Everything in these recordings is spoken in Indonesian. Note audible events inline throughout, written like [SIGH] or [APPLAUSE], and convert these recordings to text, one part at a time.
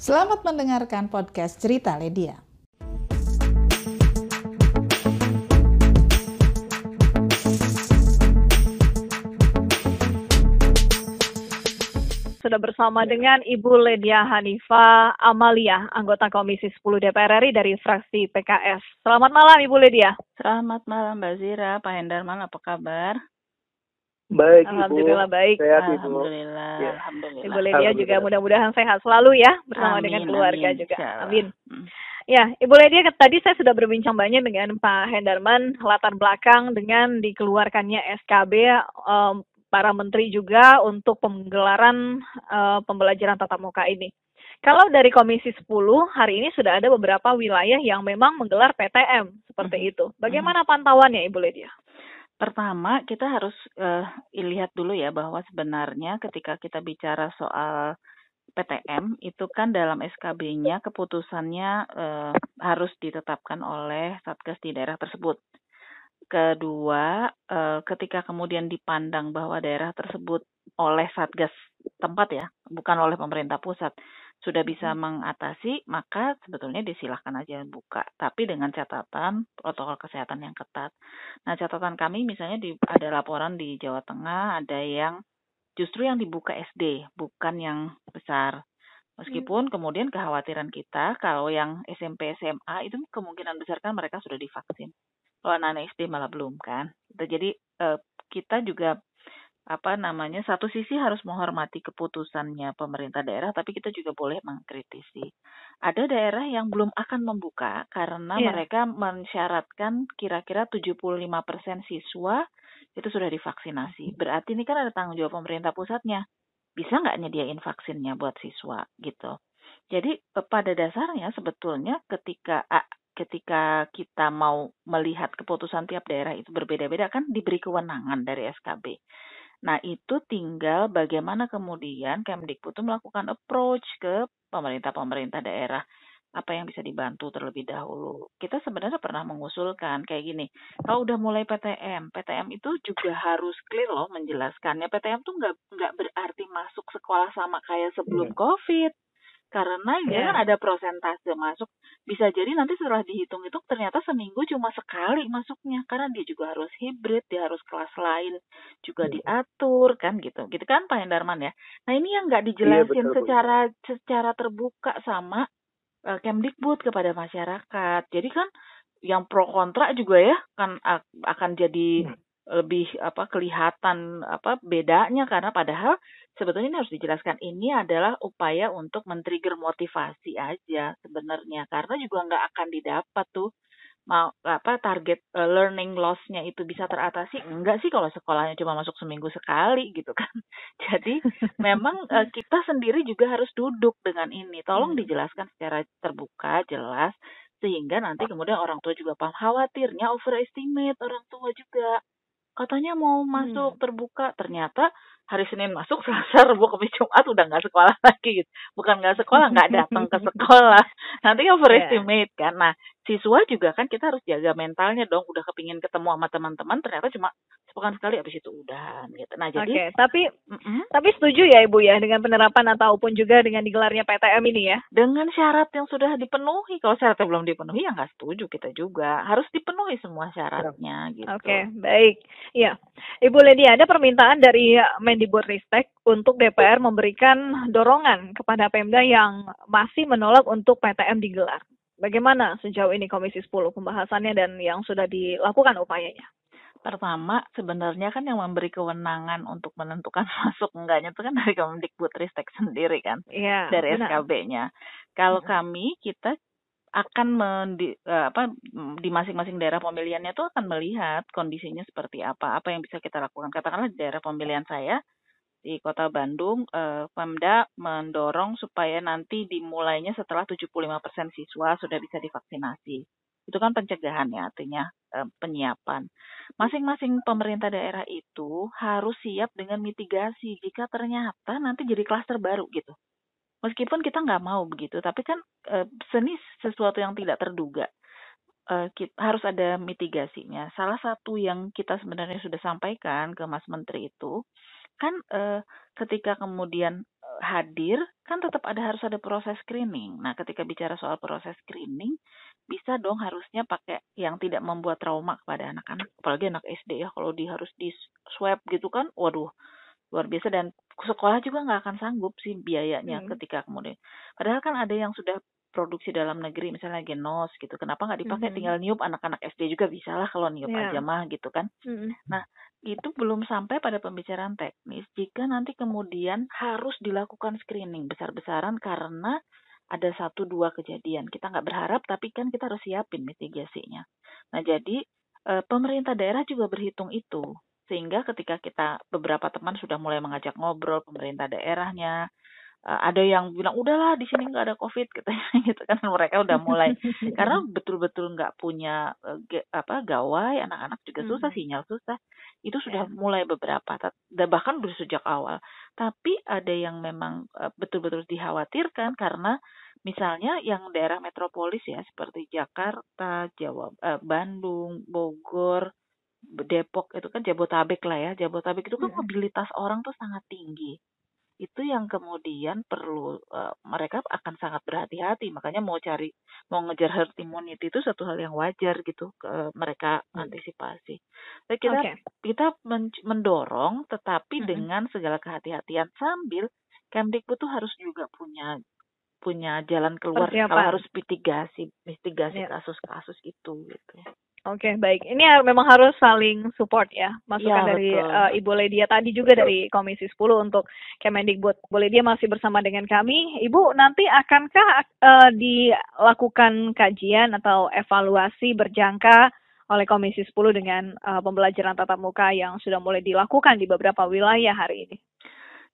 Selamat mendengarkan podcast Cerita Ledia. Sudah bersama dengan Ibu Ledia Hanifa Amalia, anggota Komisi 10 DPR RI dari fraksi PKS. Selamat malam Ibu Ledia. Selamat malam Mbak Zira, Pak Hendarman apa kabar? Baik, Alhamdulillah Ibu. baik. Sehat, Ibu. Alhamdulillah, Ya. alhamdulillah. Ibu Ledia juga mudah-mudahan sehat selalu ya bersama Amin, dengan keluarga amin, juga. Amin. Hmm. Ya, Ibu Ledia tadi saya sudah berbincang banyak dengan Pak Hendarman latar belakang dengan dikeluarkannya SKB em, para menteri juga untuk penggelaran eh, pembelajaran tatap muka ini. Kalau dari Komisi 10 hari ini sudah ada beberapa wilayah yang memang menggelar PTM seperti Mhm. itu. Bagaimana pantauannya Ibu Ledia? Pertama, kita harus eh, lihat dulu ya bahwa sebenarnya ketika kita bicara soal PTM itu kan dalam SKB-nya keputusannya eh, harus ditetapkan oleh Satgas di daerah tersebut. Kedua, eh, ketika kemudian dipandang bahwa daerah tersebut oleh Satgas tempat ya, bukan oleh pemerintah pusat, sudah bisa mengatasi, maka sebetulnya disilahkan aja buka. Tapi dengan catatan protokol kesehatan yang ketat. Nah, catatan kami misalnya di, ada laporan di Jawa Tengah, ada yang justru yang dibuka SD, bukan yang besar. Meskipun kemudian kekhawatiran kita kalau yang SMP SMA itu kemungkinan besar kan mereka sudah divaksin. Kalau anak-anak SD malah belum kan. Jadi eh, kita juga apa namanya satu sisi harus menghormati keputusannya pemerintah daerah tapi kita juga boleh mengkritisi. Ada daerah yang belum akan membuka karena Iya. mereka mensyaratkan kira-kira 75% siswa itu sudah divaksinasi. Berarti ini kan ada tanggung jawab pemerintah pusatnya. Bisa nggak nyediain vaksinnya buat siswa gitu. Jadi eh, pada dasarnya sebetulnya ketika ketika kita mau melihat keputusan tiap daerah itu berbeda-beda kan diberi kewenangan dari SKB. Nah, itu tinggal bagaimana kemudian Kemdikbud itu melakukan approach ke pemerintah-pemerintah daerah. Apa yang bisa dibantu terlebih dahulu. Kita sebenarnya pernah mengusulkan kayak gini. Kalau udah mulai PTM, PTM itu juga harus clear loh menjelaskannya. PTM tuh nggak nggak berarti masuk sekolah sama kayak sebelum COVID. Karena Iya. kan ada prosentase masuk. Bisa jadi nanti setelah dihitung-hitung ternyata seminggu cuma sekali masuknya. Karena dia juga harus hibrid, dia harus kelas lain juga diatur kan gitu. Gitu kan Pak Hendarman ya. Nah ini yang nggak dijelasin betul, Bu. secara secara terbuka sama eh, Kemdikbud kepada masyarakat. Jadi kan yang pro kontra juga ya kan ak- akan jadi lebih apa kelihatan apa bedanya. Karena padahal sebetulnya ini harus dijelaskan ini adalah upaya untuk men-trigger motivasi aja sebenarnya. Karena juga nggak akan didapat tuh mau apa target eh, learning loss-nya itu bisa teratasi. Enggak sih kalau sekolahnya cuma masuk seminggu sekali gitu kan. [LAUGHS] Jadi memang eh, kita sendiri juga harus duduk dengan ini. Tolong Hmm. dijelaskan secara terbuka jelas sehingga nanti kemudian orang tua juga paham. Khawatirnya overestimate orang tua juga katanya mau masuk terbuka. Ternyata hari Senin masuk [LAUGHS] Selasa Rabu Kamis Jumat udah nggak sekolah lagi gitu. Bukan nggak sekolah nggak [LAUGHS] datang ke sekolah. Nanti overestimate kan. Nah siswa juga kan kita harus jaga mentalnya dong. Udah kepingin ketemu sama teman-teman ternyata cuma sepekan sekali habis itu udahan gitu. Nah Oke, jadi tapi mm-mm, tapi setuju ya Ibu ya dengan penerapan ataupun juga dengan digelarnya PTM ini ya? dengan syarat yang sudah dipenuhi. Kalau syaratnya belum dipenuhi ya nggak setuju kita juga. Harus dipenuhi semua syaratnya gitu. Oke, baik. Iya. Ibu Lady, ada permintaan dari Mendikbudristek untuk DPR memberikan dorongan kepada Pemda yang masih menolak untuk PTM digelar. Bagaimana sejauh ini Komisi 10 pembahasannya dan yang sudah dilakukan upayanya? Pertama, sebenarnya kan yang memberi kewenangan untuk menentukan [LAUGHS] masuk enggaknya itu kan dari Kemdikbudristek sendiri kan, Iya, dari. SKB-nya. Kalau Mhm. kami kita akan mendi, eh, apa di masing-masing daerah pemilihannya itu akan melihat kondisinya seperti apa, apa yang bisa kita lakukan. Katakanlah daerah pemilihan saya di Kota Bandung, eh, Pemda mendorong supaya nanti dimulainya setelah 75% siswa sudah bisa divaksinasi. Itu kan pencegahan ya, artinya eh, penyiapan. Masing-masing pemerintah daerah itu harus siap dengan mitigasi jika ternyata nanti jadi klaster baru gitu. Meskipun kita nggak mau begitu, tapi kan eh, seni sesuatu yang tidak terduga. Eh, kit- harus ada mitigasinya. Salah satu yang kita sebenarnya sudah sampaikan ke Mas Menteri itu, kan eh, ketika kemudian hadir kan tetap ada harus ada proses screening. Nah, ketika bicara soal proses screening, bisa dong harusnya pakai yang tidak membuat trauma kepada anak-anak, apalagi anak SD ya kalau di harus di swab gitu kan, waduh luar biasa dan sekolah juga nggak akan sanggup sih biayanya Hmm. ketika kemudian. Padahal kan ada yang sudah produksi dalam negeri misalnya genos gitu. Kenapa nggak dipakai Mhm. tinggal niup anak-anak SD juga bisa lah kalau niup Iya. aja mah gitu kan. Mm-mm. Itu belum sampai pada pembicaraan teknis jika nanti kemudian harus dilakukan screening besar-besaran karena ada satu dua kejadian. Kita nggak berharap tapi kan kita harus siapin mitigasinya. Nah jadi eh, pemerintah daerah juga berhitung itu sehingga ketika kita beberapa teman sudah mulai mengajak ngobrol pemerintah daerahnya eh, ada yang bilang udahlah di sini nggak ada covid [LAUGHS] katanya gitu kan mereka udah mulai karena [LAUGHS] betul-betul nggak punya eh, ge- apa gawai anak-anak juga susah Mhm. sinyal susah itu sudah Ya. mulai beberapa dan bahkan sejak awal tapi ada yang memang eh, betul-betul dikhawatirkan karena misalnya yang daerah metropolis ya seperti Jakarta Jawa eh, Bandung Bogor Depok itu kan Jabotabek lah ya Jabotabek itu kan Mhm. mobilitas orang tuh sangat tinggi itu yang kemudian perlu eh, mereka akan sangat berhati-hati makanya mau cari mau ngejar herd immunity itu satu hal yang wajar gitu ke mereka Hmm. antisipasi. Tapi kita Oke. kita men- mendorong tetapi Mm-mm. dengan segala kehati-hatian sambil Kemdikbud tuh harus juga punya punya jalan keluar kalau harus mitigasi mitigasi Ya. kasus-kasus itu gitu. Oke, baik. Ini memang harus saling support ya. Masukan Ya, dari betul. eh, Ibu Ledia tadi juga dari Komisi 10 untuk Kemendikbud. Bu Ledia masih bersama dengan kami. Ibu, nanti akankah eh, dilakukan kajian atau evaluasi berjangka oleh Komisi 10 dengan eh, pembelajaran tatap muka yang sudah mulai dilakukan di beberapa wilayah hari ini?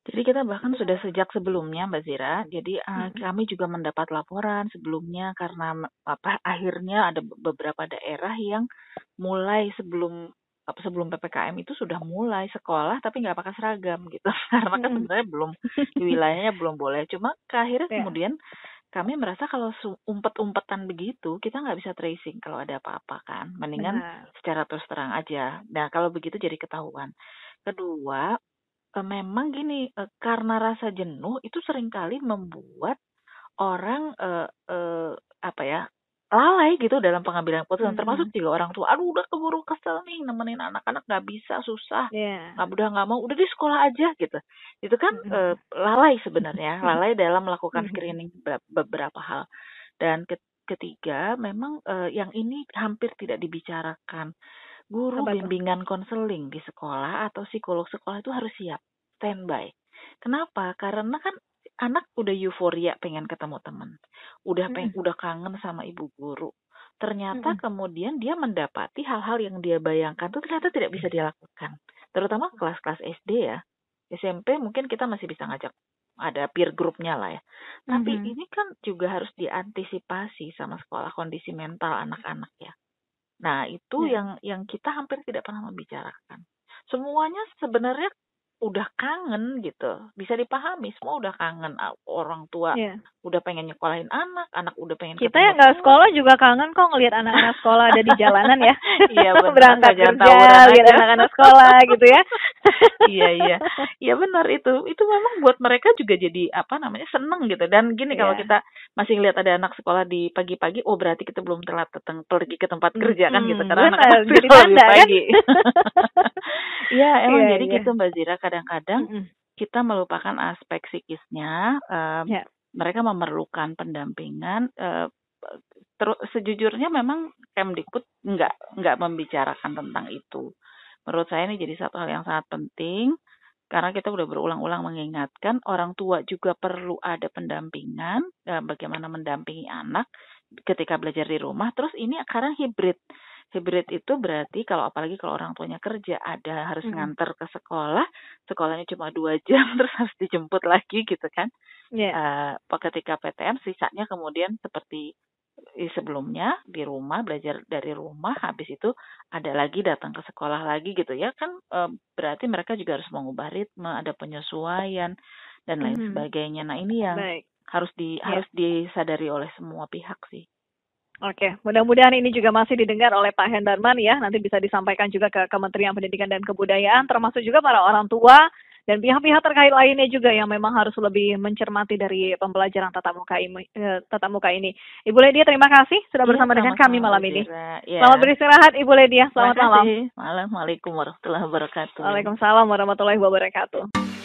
Jadi kita bahkan sudah sejak sebelumnya Mbak Zira. Jadi uh, Mhm. kami juga mendapat laporan sebelumnya karena apa akhirnya ada be- beberapa daerah yang mulai sebelum apa sebelum PPKM itu sudah mulai sekolah tapi nggak pakai seragam gitu. [LAUGHS] Karena kan sebenarnya belum [LAUGHS] di wilayahnya belum boleh. Cuma ke akhirnya Ya. kemudian kami merasa kalau umpet-umpetan begitu kita nggak bisa tracing kalau ada apa-apa kan. Mendingan Benar. secara terus terang aja. Nah, kalau begitu jadi ketahuan. Kedua, memang gini, eh, karena rasa jenuh itu sering kali membuat orang eh, eh, apa ya lalai gitu dalam pengambilan keputusan. Mhm. Termasuk juga orang tua. Aduh, udah keburu kesel nih nemenin anak-anak nggak bisa, susah. Ya. Nggak udah nggak mau, udah di sekolah aja gitu. Itu kan Mhm. eh, lalai sebenarnya, [LAUGHS] lalai dalam melakukan Mhm. screening be- beberapa hal. Dan ke- ketiga, memang eh, yang ini hampir tidak dibicarakan. Guru bimbingan konseling di sekolah atau psikolog sekolah itu harus siap standby. Kenapa? Karena kan anak udah euforia pengen ketemu teman, udah peng, Mhm. udah kangen sama ibu guru. Ternyata Mhm. kemudian dia mendapati hal-hal yang dia bayangkan tuh ternyata tidak bisa dia lakukan. Terutama kelas-kelas SD ya. SMP mungkin kita masih bisa ngajak ada peer groupnya lah ya. Tapi Mhm. ini kan juga harus diantisipasi sama sekolah kondisi mental anak-anak ya. Nah, itu Ya. yang yang kita hampir tidak pernah membicarakan. Semuanya sebenarnya udah kangen gitu. Bisa dipahami, semua udah kangen. Orang tua Ya. udah pengen nyekolahin anak, anak udah pengen Kita yang nggak sekolah juga kangen kok ngelihat anak-anak sekolah ada di [LAUGHS] jalanan ya. Iya, [LAUGHS] benar. Berangkat kerja, lihat anak-anak sekolah gitu ya. [LAUGHS] iya iya iya benar itu itu memang buat mereka juga jadi apa namanya seneng gitu dan gini kalau Iya. kita masih lihat ada anak sekolah di pagi-pagi oh berarti kita belum telat datang pergi ke tempat kerja kan gitu karena anak-anak sekolah lebih kan? pagi iya emang Iya, jadi iya. gitu mbak Zira kadang-kadang Mm-mm. kita melupakan aspek psikisnya em, Ya. mereka memerlukan pendampingan terus sejujurnya memang Kemdikbud nggak nggak membicarakan tentang itu menurut saya ini jadi satu hal yang sangat penting karena kita udah berulang-ulang mengingatkan orang tua juga perlu ada pendampingan bagaimana mendampingi anak ketika belajar di rumah terus ini sekarang hibrid hibrid itu berarti kalau apalagi kalau orang tuanya kerja ada harus Mm-mm. nganter ke sekolah sekolahnya cuma dua [LAUGHS] jam terus harus dijemput lagi gitu kan Ya. eh ketika PTM sisanya kemudian seperti sebelumnya di rumah belajar dari rumah habis itu ada lagi datang ke sekolah lagi gitu ya kan eh, berarti mereka juga harus mengubah ritme ada penyesuaian dan lain Mhm. sebagainya nah ini yang Baik. harus di Ya. harus disadari oleh semua pihak sih Oke, mudah-mudahan ini juga masih didengar oleh Pak Hendarman ya. Nanti bisa disampaikan juga ke Kementerian Pendidikan dan Kebudayaan, termasuk juga para orang tua dan pihak-pihak terkait lainnya juga yang memang harus lebih mencermati dari pembelajaran tatap muka ini. Eh, tatap muka ini. Ibu Ledia terima kasih sudah Iya, bersama dengan kami malam ini. Iya. Selamat beristirahat Ibu Ledia. Selamat malam. Malam. Waalaikumsalam warahmatullahi wabarakatuh. Waalaikumsalam warahmatullahi wabarakatuh.